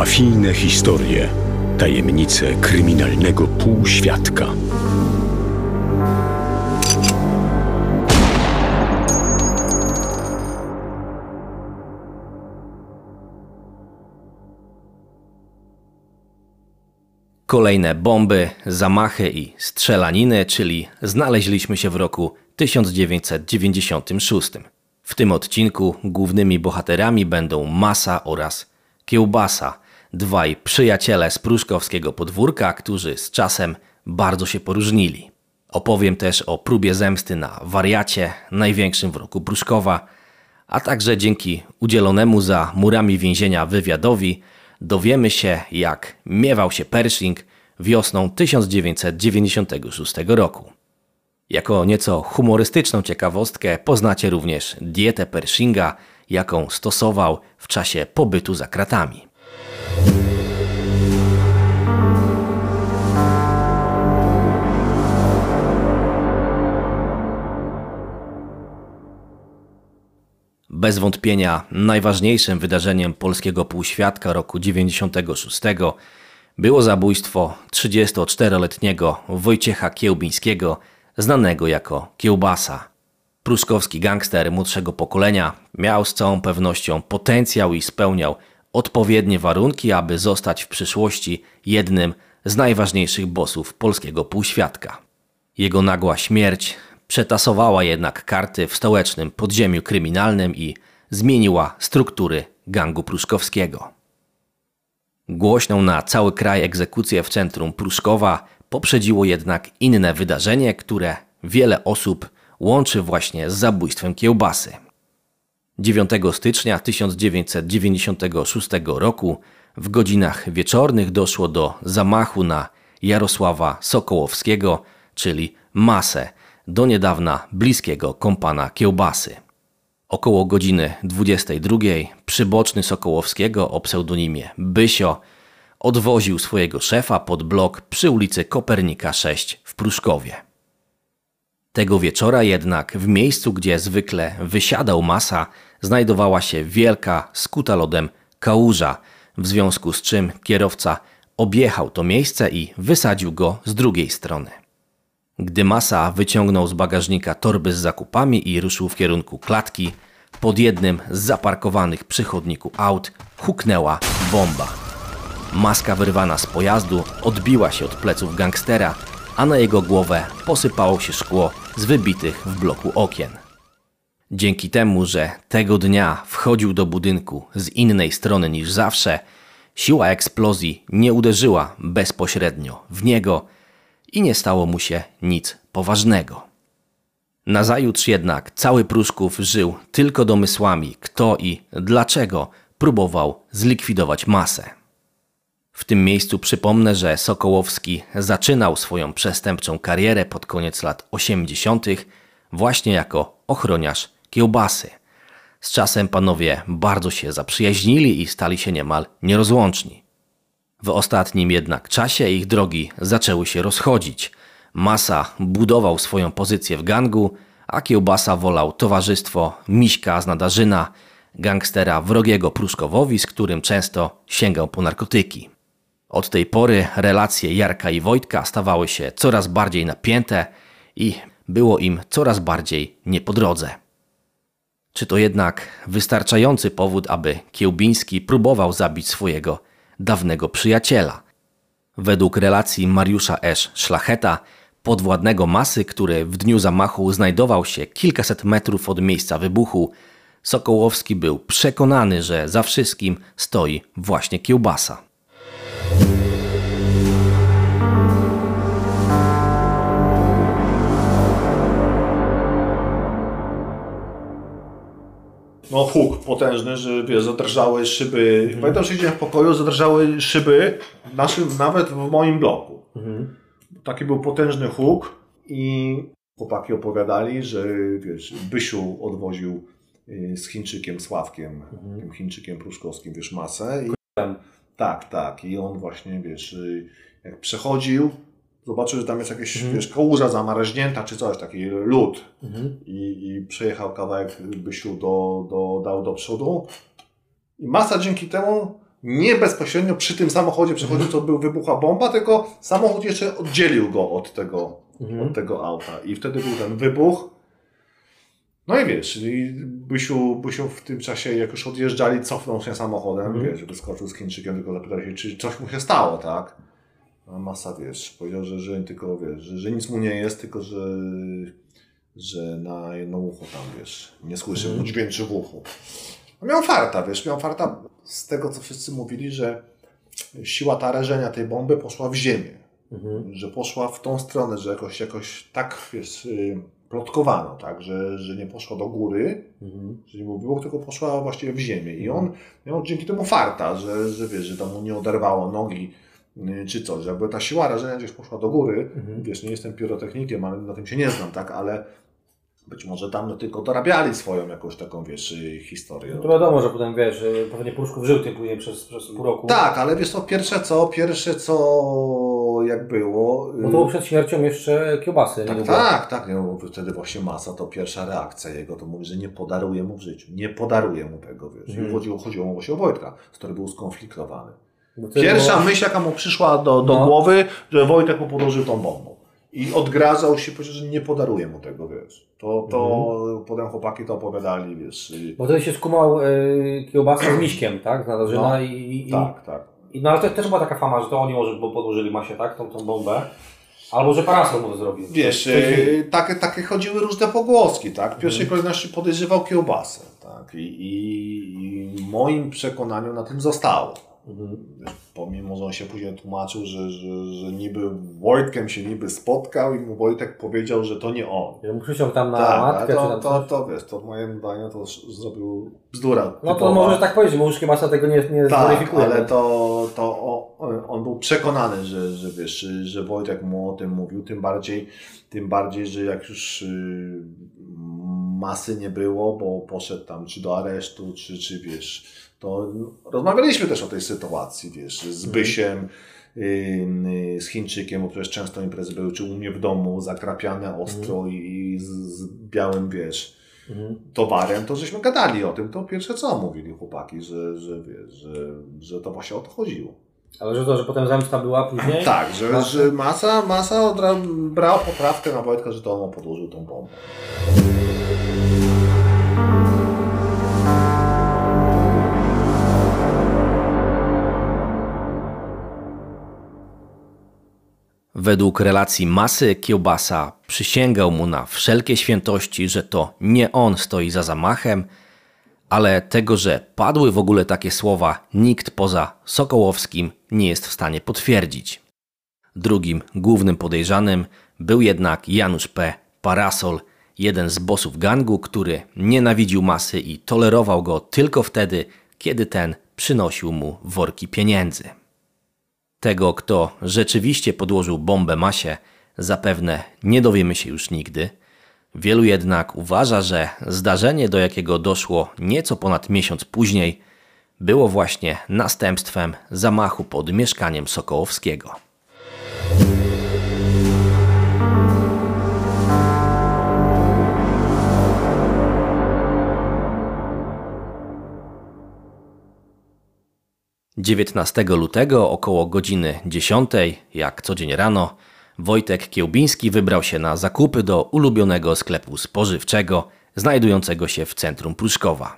Mafijne historie, tajemnice kryminalnego półświadka. Kolejne bomby, zamachy i strzelaniny, czyli znaleźliśmy się w roku 1996. W tym odcinku głównymi bohaterami będą Masa oraz Kiełbasa, dwaj przyjaciele z pruszkowskiego podwórka, którzy z czasem bardzo się poróżnili. Opowiem też o próbie zemsty na wariacie, największym w roku Pruszkowa, a także dzięki udzielonemu za murami więzienia wywiadowi dowiemy się, jak miewał się Pershing wiosną 1996 roku. Jako nieco humorystyczną ciekawostkę poznacie również dietę Pershinga, jaką stosował w czasie pobytu za kratami. Bez wątpienia najważniejszym wydarzeniem polskiego półświadka roku 96 było zabójstwo 34-letniego Wojciecha Kiełbińskiego, znanego jako Kiełbasa. Pruszkowski gangster młodszego pokolenia miał z całą pewnością potencjał i spełniał odpowiednie warunki, aby zostać w przyszłości jednym z najważniejszych bossów polskiego półświadka. Jego nagła śmierć przetasowała jednak karty w stołecznym podziemiu kryminalnym i zmieniła struktury gangu pruszkowskiego. Głośną na cały kraj egzekucję w centrum Pruszkowa poprzedziło jednak inne wydarzenie, które wiele osób łączy właśnie z zabójstwem kiełbasy. 9 stycznia 1996 roku w godzinach wieczornych doszło do zamachu na Jarosława Sokołowskiego, czyli Masę, do niedawna bliskiego kompana kiełbasy. Około godziny 22 przyboczny Sokołowskiego o pseudonimie Bysio odwoził swojego szefa pod blok przy ulicy Kopernika 6 w Pruszkowie. Tego wieczora jednak w miejscu, gdzie zwykle wysiadał masa, znajdowała się wielka, skuta lodem kałuża, w związku z czym kierowca objechał to miejsce i wysadził go z drugiej strony. Gdy masa wyciągnął z bagażnika torby z zakupami i ruszył w kierunku klatki, pod jednym z zaparkowanych przy chodniku aut huknęła bomba. Maska wyrwana z pojazdu odbiła się od pleców gangstera, a na jego głowę posypało się szkło z wybitych w bloku okien. Dzięki temu, że tego dnia wchodził do budynku z innej strony niż zawsze, siła eksplozji nie uderzyła bezpośrednio w niego i nie stało mu się nic poważnego. Nazajutrz jednak cały Pruszków żył tylko domysłami, kto i dlaczego próbował zlikwidować masę. W tym miejscu przypomnę, że Sokołowski zaczynał swoją przestępczą karierę pod koniec lat 80. właśnie jako ochroniarz kiełbasy. Z czasem panowie bardzo się zaprzyjaźnili i stali się niemal nierozłączni. W ostatnim jednak czasie ich drogi zaczęły się rozchodzić. Masa budował swoją pozycję w gangu, a Kiełbasa wolał towarzystwo Miśka z Nadarzyna, gangstera wrogiego Pruszkowowi, z którym często sięgał po narkotyki. Od tej pory relacje Jarka i Wojtka stawały się coraz bardziej napięte i było im coraz bardziej nie po drodze. Czy to jednak wystarczający powód, aby Kiełbiński próbował zabić swojego dawnego przyjaciela? Według relacji Mariusza Esz Szlacheta, podwładnego masy, który w dniu zamachu znajdował się kilkaset metrów od miejsca wybuchu, Sokołowski był przekonany, że za wszystkim stoi właśnie kiełbasa. No huk potężny, że wiesz, zadrżały szyby. Mhm. Pamiętam, że siedziałem w pokoju, zadrżały szyby, naszym, nawet w moim bloku. Mhm. Taki był potężny huk i chłopaki opowiadali, że wiesz, Bysiu odwoził y, z Chińczykiem Sławkiem, mhm. tym Chińczykiem pruszkowskim, wiesz, masę. I, tak, tak. I on właśnie, wiesz, y, jak przechodził, zobaczył, że tam jest jakaś mhm. wiesz, kałuża zamarznięta czy coś, taki lód mhm. I, i przejechał kawałek Bysiu do, do, dał do przodu i masa dzięki temu nie bezpośrednio przy tym samochodzie przechodził, co był wybuchła bomba, tylko samochód jeszcze oddzielił go od tego, od tego auta. I wtedy był ten wybuch. No i wiesz, i Bysiu, Bysiu w tym czasie, jak już odjeżdżali, cofnął się samochodem, wiesz, wyskoczył z Chińczykiem, tylko zapytał się, czy coś mu się stało, tak? A masa, wiesz, powiedział, że, że tylko, wiesz, że, że nic mu nie jest, tylko, że, że na jedno ucho tam, wiesz, nie słyszy mu dźwięczy w uchu. No miał farta, wiesz, miał farta z tego, co wszyscy mówili, że siła ta rażenia tej bomby poszła w ziemię. Że poszła w tą stronę, że jakoś, jakoś tak, wiesz, y, plotkowano, tak, że, że nie poszła do góry, że nie było, tylko poszła właściwie w ziemię. I on miał dzięki temu farta, że, że wiesz, że tam mu nie oderwało nogi, czy coś, że jakby ta siła rażenia gdzieś poszła do góry, wiesz, nie jestem pirotechnikiem, ale na tym się nie znam, tak, ale być może tam no, tylko dorabiali swoją jakąś taką, wiesz, y, historię. No to wiadomo, że potem wiesz, że pewnie Pruszków żył tym później przez, przez pół roku. Tak, ale wiesz co, pierwsze co, pierwsze co jak było... No to było przed śmiercią jeszcze kiełbasy. Tak, tak, tak. Nie, bo wtedy właśnie masa to pierwsza reakcja jego, to mówi, że nie podaruje mu w życiu. Nie podaruje mu tego, wiesz. Mhm. I chodziło, chodziło mu właśnie o Wojtka, który był skonfliktowany. Pierwsza było- myśl, jaka mu przyszła do, do No. głowy, że Wojtek mu podłożył tą bombą. I odgradzał się, powiedział, że nie podaruje mu tego, wiesz. To, to Mhm. potem chłopaki to opowiadali, wiesz. Bo wtedy się skumał y, kiełbasa z miśkiem, tak? Z Nadarzyna No. i, i, tak, tak. i... No ale to też była taka fama, że to oni może podłożyli masie, tak? Tą, tą bombę. Albo że parasol mu zrobił. Wiesz, yy, takie, takie chodziły różne pogłoski, tak? W pierwszej Mhm. kolejności podejrzewał kiełbasę, tak? I, i, I moim przekonaniu na tym zostało. Mhm. Pomimo, że on się później tłumaczył, że, że, że niby Wojtkiem się niby spotkał i mu Wojtek powiedział, że to nie on. Że mu przysiął tam na tak, matkę, to, to, coś. to, wiesz, to moim zdaniem to zrobił bzdura. No to może tak powiedzieć, bo już kiełbasa tego nie, nie Tak, ale to, to o- on był przekonany, że, że wiesz, że Wojtek mu o tym mówił, tym bardziej, tym bardziej, że jak już y, masy nie było, bo poszedł tam czy do aresztu, czy, czy wiesz, to rozmawialiśmy też o tej sytuacji, wiesz, z Bysiem, y, y, z Chińczykiem, bo przecież często imprezy były, czy u mnie w domu, zakrapiane ostro i, i z, z białym, wiesz, Mhm. towarem, to żeśmy gadali o tym, to pierwsze co mówili chłopaki, że, że wiesz, że, że to właśnie o to chodziło. Ale że to, że potem zemsta była później? Tak, że, Masa? że masa, masa brała poprawkę na Wojtka, że to on podłożył tą bombę. Według relacji masy Kiełbasa przysięgał mu na wszelkie świętości, że to nie on stoi za zamachem, ale tego, że padły w ogóle takie słowa, nikt poza Sokołowskim nie jest w stanie potwierdzić. Drugim głównym podejrzanym był jednak Janusz P. Parasol, jeden z bossów gangu, który nienawidził masy i tolerował go tylko wtedy, kiedy ten przynosił mu worki pieniędzy. Tego, kto rzeczywiście podłożył bombę masie, zapewne nie dowiemy się już nigdy. Wielu jednak uważa, że zdarzenie, do jakiego doszło nieco ponad miesiąc później, było właśnie następstwem zamachu pod mieszkaniem Sokołowskiego. Dziewiętnastego lutego około godziny 10, jak co dzień rano, Wojtek Kiełbiński wybrał się na zakupy do ulubionego sklepu spożywczego znajdującego się w centrum Pruszkowa.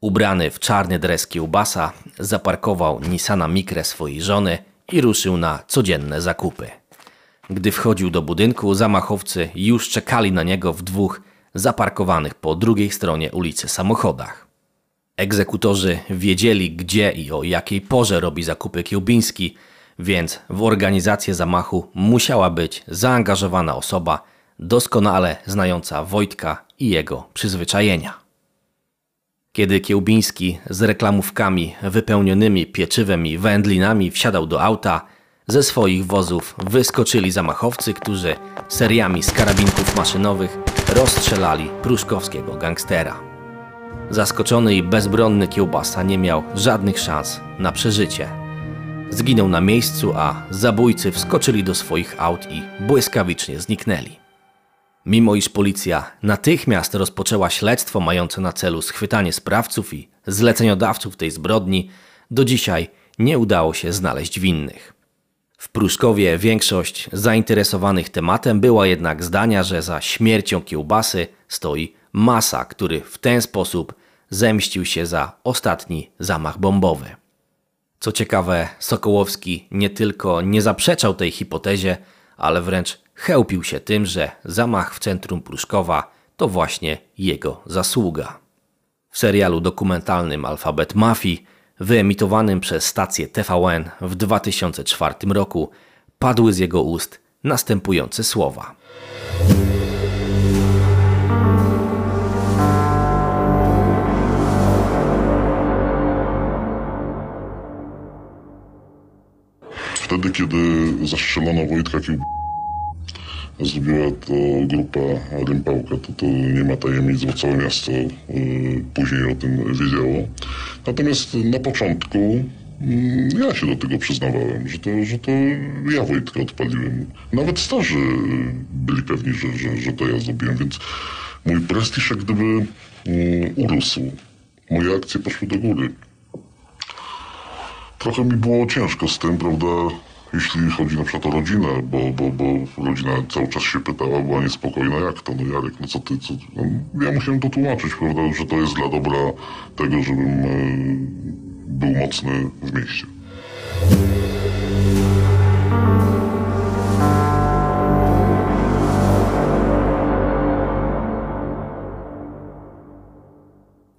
Ubrany w czarny dres kiełbasa, zaparkował Nissana Mikrę swojej żony i ruszył na codzienne zakupy. Gdy wchodził do budynku, zamachowcy już czekali na niego w dwóch zaparkowanych po drugiej stronie ulicy samochodach. Egzekutorzy wiedzieli, gdzie i o jakiej porze robi zakupy Kiełbiński, więc w organizację zamachu musiała być zaangażowana osoba doskonale znająca Wojtka i jego przyzwyczajenia. Kiedy Kiełbiński z reklamówkami wypełnionymi pieczywem i wędlinami wsiadał do auta, ze swoich wozów wyskoczyli zamachowcy, którzy seriami z karabinków maszynowych rozstrzelali pruszkowskiego gangstera. Zaskoczony i bezbronny kiełbasa nie miał żadnych szans na przeżycie. Zginął na miejscu, a zabójcy wskoczyli do swoich aut i błyskawicznie zniknęli. Mimo iż policja natychmiast rozpoczęła śledztwo mające na celu schwytanie sprawców i zleceniodawców tej zbrodni, do dzisiaj nie udało się znaleźć winnych. W Pruszkowie większość zainteresowanych tematem była jednak zdania, że za śmiercią kiełbasy stoi masa, który w ten sposób zemścił się za ostatni zamach bombowy. Co ciekawe, Sokołowski nie tylko nie zaprzeczał tej hipotezie, ale wręcz chełpił się tym, że zamach w centrum Pruszkowa to właśnie jego zasługa. W serialu dokumentalnym Alfabet Mafii, wyemitowanym przez stację TVN w 2004 roku, padły z jego ust następujące słowa. Wtedy, kiedy zastrzelono Wojtka Kiełb... zrobiła to grupa Rympałka, to, to nie ma tajemnic, bo całe miasto później o tym wiedziało. Natomiast na początku y, ja się do tego przyznawałem, że to, że to ja Wojtka odpaliłem. Nawet starzy byli pewni, że, że, że to ja zrobiłem, więc mój prestiż jak gdyby y, urósł. Moje akcje poszły do góry. Trochę mi było ciężko z tym, prawda, jeśli chodzi na przykład o rodzinę, bo, bo, bo rodzina cały czas się pytała, była niespokojna, jak to, no Jarek, no co ty, co... No, ja musiałem to tłumaczyć, prawda, że to jest dla dobra tego, żebym e, był mocny w mieście.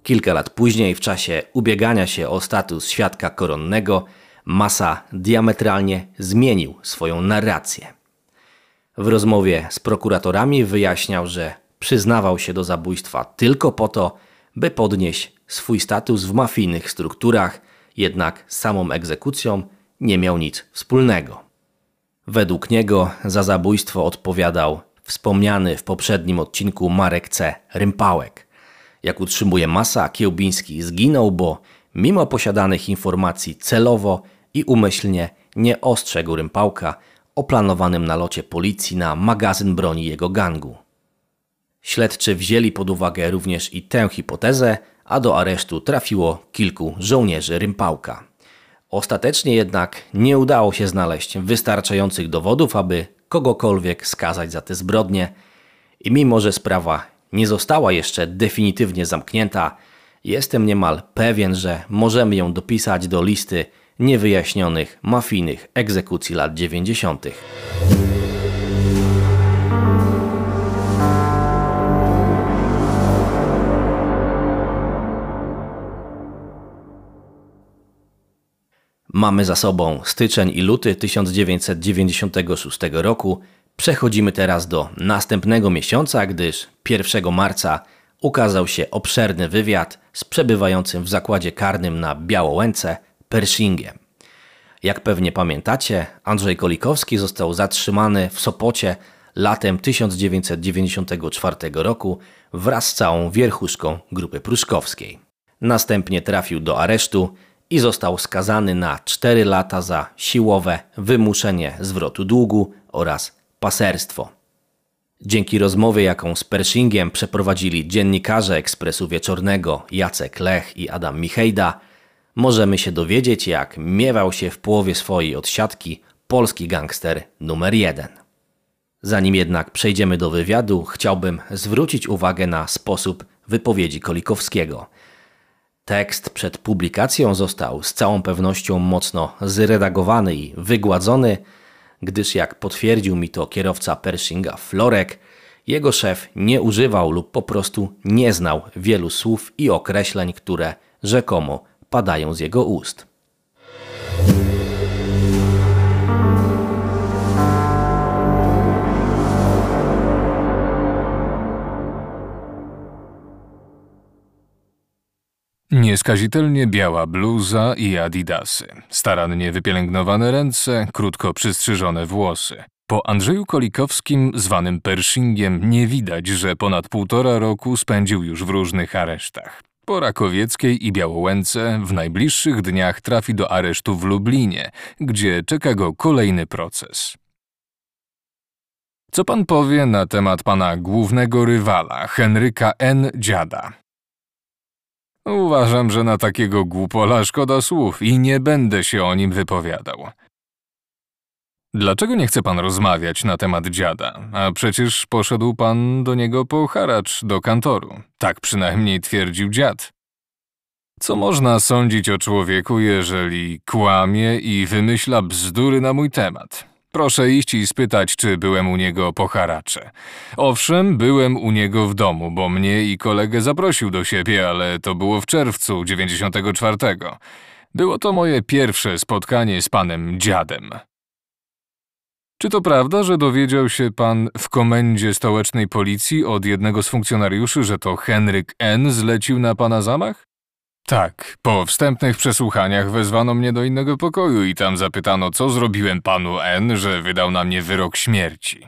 Kilka lat później, w czasie ubiegania się o status świadka koronnego, Massa diametralnie zmienił swoją narrację. W rozmowie z prokuratorami wyjaśniał, że przyznawał się do zabójstwa tylko po to, by podnieść swój status w mafijnych strukturach, jednak z samą egzekucją nie miał nic wspólnego. Według niego za zabójstwo odpowiadał wspomniany w poprzednim odcinku Marek C. Rympałek. Jak utrzymuje masa, Kiełbiński zginął, bo mimo posiadanych informacji celowo i umyślnie nie ostrzegł Rympałka o planowanym nalocie policji na magazyn broni jego gangu. Śledczy wzięli pod uwagę również i tę hipotezę, a do aresztu trafiło kilku żołnierzy Rympałka. Ostatecznie jednak nie udało się znaleźć wystarczających dowodów, aby kogokolwiek skazać za te zbrodnie i mimo, że sprawa nie została jeszcze definitywnie zamknięta, jestem niemal pewien, że możemy ją dopisać do listy niewyjaśnionych mafijnych egzekucji lat 90. Mamy za sobą styczeń i luty 1996 roku. Przechodzimy teraz do następnego miesiąca, gdyż 1 marca ukazał się obszerny wywiad z przebywającym w zakładzie karnym na Białołęce Pershingiem. Jak pewnie pamiętacie, Andrzej Kolikowski został zatrzymany w Sopocie latem 1994 roku wraz z całą wierchuszką grupy pruszkowskiej. Następnie trafił do aresztu i został skazany na 4 lata za siłowe wymuszenie zwrotu długu oraz paserstwo. Dzięki rozmowie, jaką z Pershingiem przeprowadzili dziennikarze Ekspresu Wieczornego Jacek Lech i Adam Michejda, możemy się dowiedzieć, jak miewał się w połowie swojej odsiadki polski gangster numer jeden. Zanim jednak przejdziemy do wywiadu, chciałbym zwrócić uwagę na sposób wypowiedzi Kolikowskiego. Tekst przed publikacją został z całą pewnością mocno zredagowany i wygładzony, gdyż jak potwierdził mi to kierowca Pershinga Florek, jego szef nie używał lub po prostu nie znał wielu słów i określeń, które rzekomo padają z jego ust. Nieskazitelnie biała bluza i adidasy, starannie wypielęgnowane ręce, krótko przystrzyżone włosy. Po Andrzeju Kolikowskim, zwanym Pershingiem, nie widać, że ponad półtora roku spędził już w różnych aresztach. Po Rakowieckiej i Białołęce w najbliższych dniach trafi do aresztu w Lublinie, gdzie czeka go kolejny proces. Co pan powie na temat pana głównego rywala, Henryka N. Dziada? Uważam, że na takiego głupola szkoda słów i nie będę się o nim wypowiadał. Dlaczego nie chce pan rozmawiać na temat dziada? A przecież poszedł pan do niego po haracz do kantoru. Tak przynajmniej twierdził dziad. Co można sądzić o człowieku, jeżeli kłamie i wymyśla bzdury na mój temat? Proszę iść i spytać, czy byłem u niego po haracze. Owszem, byłem u niego w domu, bo mnie i kolegę zaprosił do siebie, ale to było w czerwcu 94. Było to moje pierwsze spotkanie z panem dziadem. Czy to prawda, że dowiedział się pan w komendzie stołecznej policji od jednego z funkcjonariuszy, że to Henryk N. zlecił na pana zamach? Tak, po wstępnych przesłuchaniach wezwano mnie do innego pokoju i tam zapytano, co zrobiłem panu N., że wydał na mnie wyrok śmierci.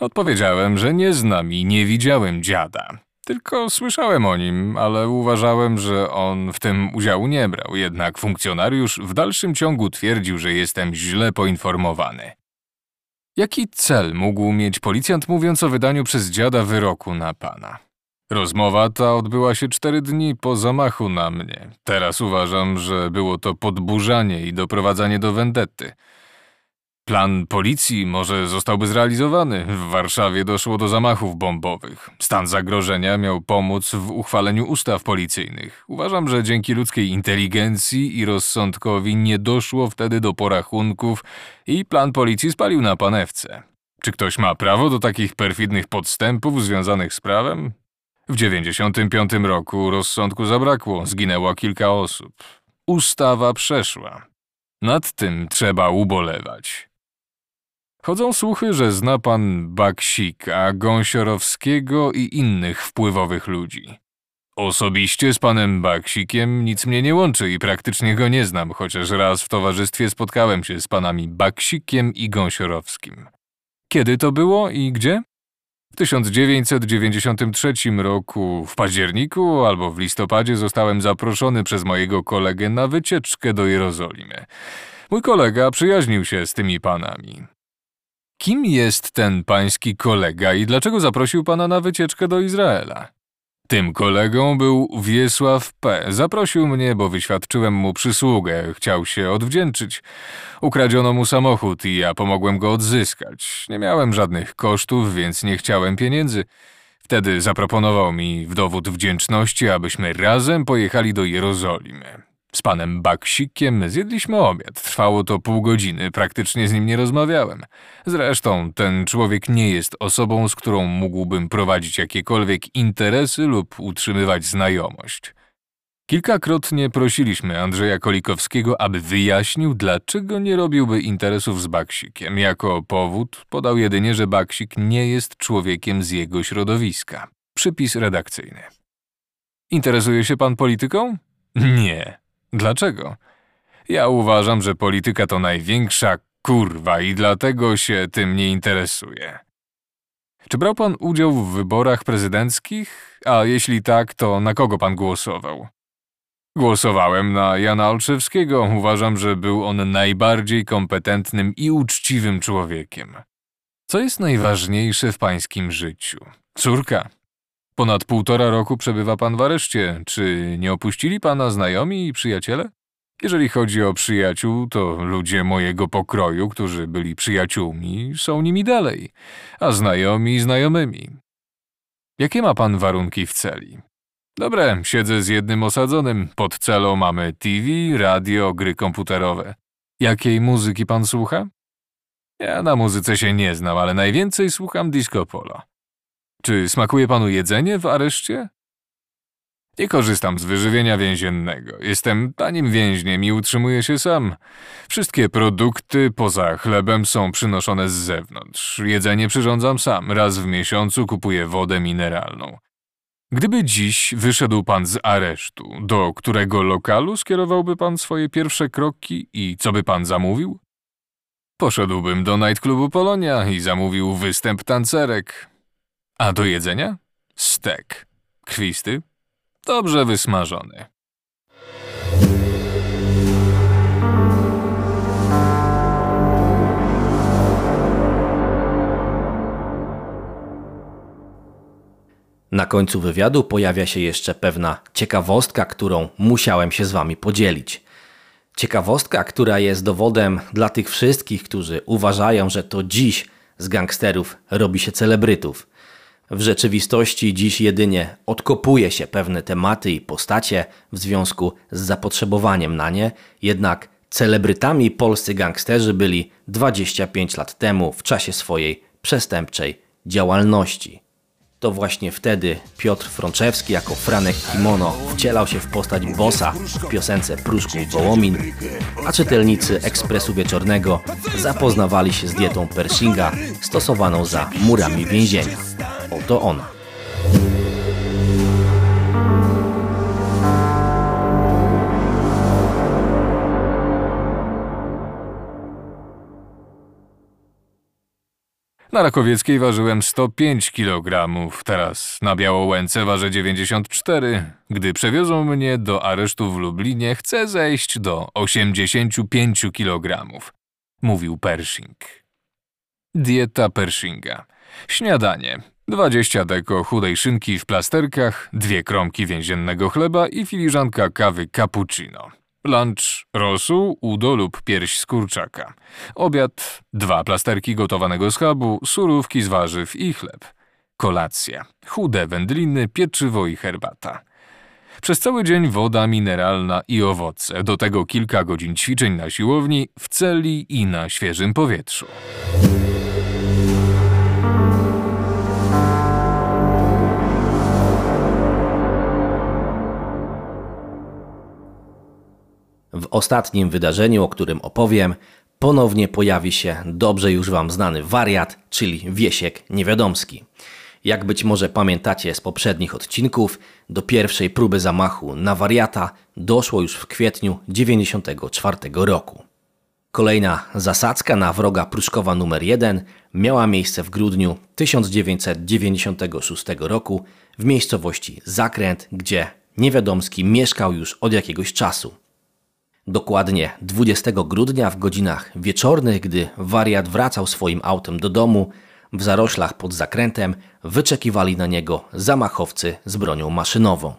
Odpowiedziałem, że nie znam i nie widziałem dziada. Tylko słyszałem o nim, ale uważałem, że on w tym udziału nie brał, jednak funkcjonariusz w dalszym ciągu twierdził, że jestem źle poinformowany. Jaki cel mógł mieć policjant mówiąc o wydaniu przez dziada wyroku na pana? Rozmowa ta odbyła się cztery dni po zamachu na mnie. Teraz uważam, że było to podburzanie i doprowadzanie do wendetty. Plan policji może zostałby zrealizowany. W Warszawie doszło do zamachów bombowych. Stan zagrożenia miał pomóc w uchwaleniu ustaw policyjnych. Uważam, że dzięki ludzkiej inteligencji i rozsądkowi nie doszło wtedy do porachunków i plan policji spalił na panewce. Czy ktoś ma prawo do takich perfidnych podstępów związanych z prawem? W 95 roku rozsądku zabrakło, zginęło kilka osób. Ustawa przeszła. Nad tym trzeba ubolewać. Chodzą słuchy, że zna pan Baksika, Gąsiorowskiego i innych wpływowych ludzi. Osobiście z panem Baksikiem nic mnie nie łączy i praktycznie go nie znam, chociaż raz w towarzystwie spotkałem się z panami Baksikiem i Gąsiorowskim. Kiedy to było i gdzie? W 1993 roku, w październiku albo w listopadzie, zostałem zaproszony przez mojego kolegę na wycieczkę do Jerozolimy. Mój kolega przyjaźnił się z tymi panami. Kim jest ten pański kolega i dlaczego zaprosił pana na wycieczkę do Izraela? Tym kolegą był Wiesław P. Zaprosił mnie, bo wyświadczyłem mu przysługę, chciał się odwdzięczyć. Ukradziono mu samochód i ja pomogłem go odzyskać. Nie miałem żadnych kosztów, więc nie chciałem pieniędzy. Wtedy zaproponował mi w dowód wdzięczności, abyśmy razem pojechali do Jerozolimy. Z panem Baksikiem zjedliśmy obiad. Trwało to pół godziny, praktycznie z nim nie rozmawiałem. Zresztą ten człowiek nie jest osobą, z którą mógłbym prowadzić jakiekolwiek interesy lub utrzymywać znajomość. Kilkakrotnie prosiliśmy Andrzeja Kolikowskiego, aby wyjaśnił, dlaczego nie robiłby interesów z Baksikiem. Jako powód podał jedynie, że Baksik nie jest człowiekiem z jego środowiska. Przypis redakcyjny. Interesuje się pan polityką? Nie. Dlaczego? Ja uważam, że polityka to największa kurwa i dlatego się tym nie interesuje. Czy brał pan udział w wyborach prezydenckich? A jeśli tak, to na kogo pan głosował? Głosowałem na Jana Olszewskiego. Uważam, że był on najbardziej kompetentnym i uczciwym człowiekiem. Co jest najważniejsze w pańskim życiu? Córka. Ponad półtora roku przebywa pan w areszcie. Czy nie opuścili pana znajomi i przyjaciele? Jeżeli chodzi o przyjaciół, to ludzie mojego pokroju, którzy byli przyjaciółmi, są nimi dalej, a znajomi znajomymi. Jakie ma pan warunki w celi? Dobre, siedzę z jednym osadzonym. Pod celą mamy TV, radio, gry komputerowe. Jakiej muzyki pan słucha? Ja na muzyce się nie znam, ale najwięcej słucham disco polo. Czy smakuje panu jedzenie w areszcie? Nie korzystam z wyżywienia więziennego. Jestem tanim więźniem i utrzymuję się sam. Wszystkie produkty poza chlebem są przynoszone z zewnątrz. Jedzenie przyrządzam sam. Raz w miesiącu kupuję wodę mineralną. Gdyby dziś wyszedł pan z aresztu, do którego lokalu skierowałby pan swoje pierwsze kroki i co by pan zamówił? Poszedłbym do nightclubu Polonia i zamówił występ tancerek. A do jedzenia? Stek. Krwisty? Dobrze wysmażony. Na końcu wywiadu pojawia się jeszcze pewna ciekawostka, którą musiałem się z Wami podzielić. Ciekawostka, która jest dowodem dla tych wszystkich, którzy uważają, że to dziś z gangsterów robi się celebrytów. W rzeczywistości dziś jedynie odkopuje się pewne tematy i postacie w związku z zapotrzebowaniem na nie, jednak celebrytami polscy gangsterzy byli 25 lat temu w czasie swojej przestępczej działalności. To właśnie wtedy Piotr Frączewski jako Franek Kimono wcielał się w postać bossa w piosence Pruszków Wołomin, a czytelnicy Ekspresu Wieczornego zapoznawali się z dietą Pershinga stosowaną za murami więzienia. Oto ona. Na Rakowieckiej ważyłem 105 kg, teraz na Białołęce ważę 94. Gdy przewiozą mnie do aresztu w Lublinie, chcę zejść do 85 kg, mówił Pershing. Dieta Pershinga. Śniadanie. 20 deko chudej szynki w plasterkach, dwie kromki więziennego chleba i filiżanka kawy cappuccino. Lunch rosół, udo lub pierś z kurczaka. Obiad dwa plasterki gotowanego schabu, surówki z warzyw i chleb. Kolacja chude wędliny, pieczywo i herbata. Przez cały dzień woda mineralna i owoce, do tego kilka godzin ćwiczeń na siłowni, w celi i na świeżym powietrzu. W ostatnim wydarzeniu, o którym opowiem, ponownie pojawi się dobrze już Wam znany wariat, czyli Wiesiek Niewiadomski. Jak być może pamiętacie z poprzednich odcinków, do pierwszej próby zamachu na wariata doszło już w kwietniu 1994 roku. Kolejna zasadzka na wroga Pruszkowa numer 1 miała miejsce w grudniu 1996 roku w miejscowości Zakręt, gdzie Niewiadomski mieszkał już od jakiegoś czasu. Dokładnie 20 grudnia w godzinach wieczornych, gdy wariat wracał swoim autem do domu, w zaroślach pod zakrętem wyczekiwali na niego zamachowcy z bronią maszynową.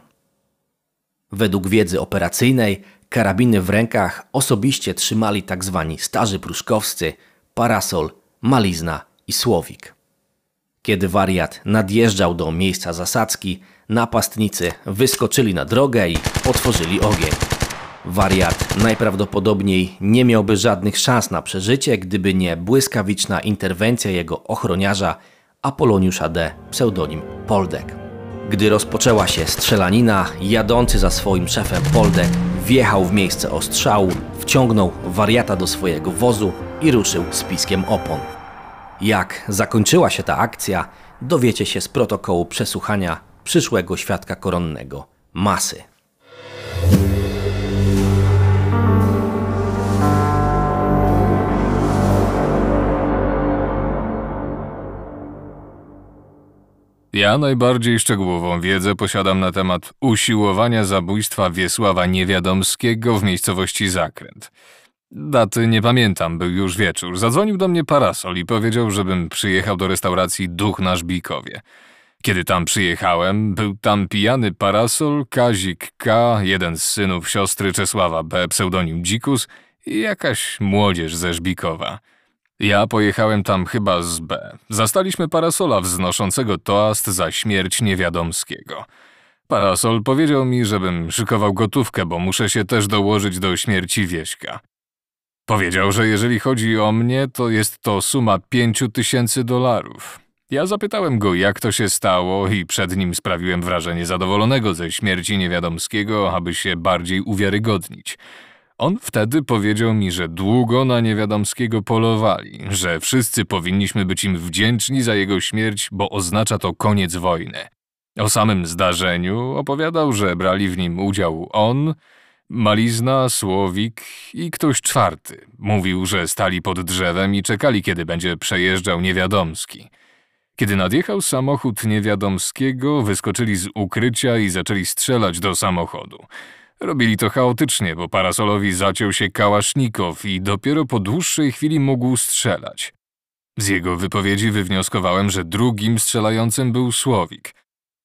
Według wiedzy operacyjnej karabiny w rękach osobiście trzymali tzw. Tak starzy pruszkowscy, parasol, malizna i słowik. Kiedy wariat nadjeżdżał do miejsca zasadzki, napastnicy wyskoczyli na drogę i otworzyli ogień. Wariat najprawdopodobniej nie miałby żadnych szans na przeżycie, gdyby nie błyskawiczna interwencja jego ochroniarza Apoloniusza D., pseudonim Poldek. Gdy rozpoczęła się strzelanina, jadący za swoim szefem Poldek wjechał w miejsce ostrzału, wciągnął wariata do swojego wozu i ruszył z piskiem opon. Jak zakończyła się ta akcja, dowiecie się z protokołu przesłuchania przyszłego świadka koronnego Masy. Ja najbardziej szczegółową wiedzę posiadam na temat usiłowania zabójstwa Wiesława Niewiadomskiego w miejscowości Zakręt. Daty nie pamiętam, był już wieczór. Zadzwonił do mnie parasol i powiedział, żebym przyjechał do restauracji Duch na Żbikowie. Kiedy tam przyjechałem, był tam pijany parasol, Kazik K., jeden z synów siostry Czesława B., pseudonim Dzikus i jakaś młodzież ze Żbikowa. Ja pojechałem tam chyba z B. Zastaliśmy parasola wznoszącego toast za śmierć niewiadomskiego. Parasol powiedział mi, żebym szykował gotówkę, bo muszę się też dołożyć do śmierci Wieśka. Powiedział, że jeżeli chodzi o mnie, to jest to suma pięciu tysięcy dolarów. Ja zapytałem go, jak to się stało i przed nim sprawiłem wrażenie zadowolonego ze śmierci niewiadomskiego, aby się bardziej uwiarygodnić. On wtedy powiedział mi, że długo na niewiadomskiego polowali, że wszyscy powinniśmy być im wdzięczni za jego śmierć, bo oznacza to koniec wojny. O samym zdarzeniu opowiadał, że brali w nim udział on, Malizna, Słowik i ktoś czwarty. Mówił, że stali pod drzewem i czekali, kiedy będzie przejeżdżał niewiadomski. Kiedy nadjechał samochód niewiadomskiego, wyskoczyli z ukrycia i zaczęli strzelać do samochodu. Robili to chaotycznie, bo parasolowi zaciął się kałasznikow i dopiero po dłuższej chwili mógł strzelać. Z jego wypowiedzi wywnioskowałem, że drugim strzelającym był Słowik.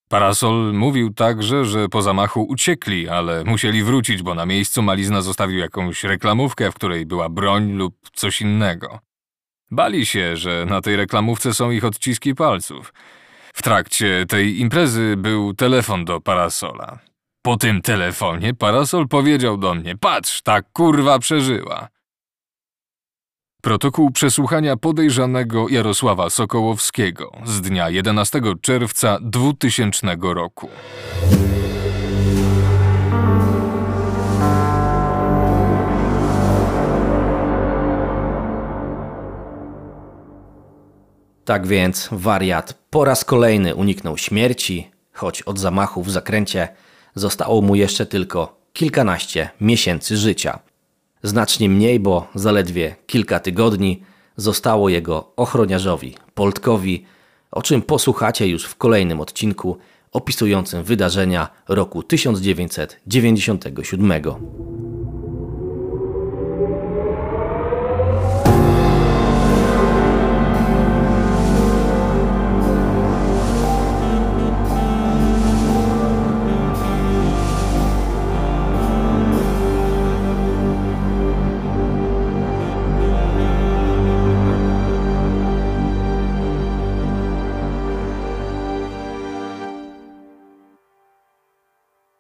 Parasol mówił także, że po zamachu uciekli, ale musieli wrócić, bo na miejscu Malizna zostawił jakąś reklamówkę, w której była broń lub coś innego. Bali się, że na tej reklamówce są ich odciski palców. W trakcie tej imprezy był telefon do Parasola. Po tym telefonie Parasol powiedział do mnie: Patrz, ta kurwa przeżyła. Protokół przesłuchania podejrzanego Jarosława Sokołowskiego z dnia 11 czerwca 2000 roku. Tak więc wariat po raz kolejny uniknął śmierci, choć od zamachu w zakręcie zostało mu jeszcze tylko kilkanaście miesięcy życia. Znacznie mniej, bo zaledwie kilka tygodni zostało jego ochroniarzowi Poltkowi, o czym posłuchacie już w kolejnym odcinku opisującym wydarzenia roku 1997.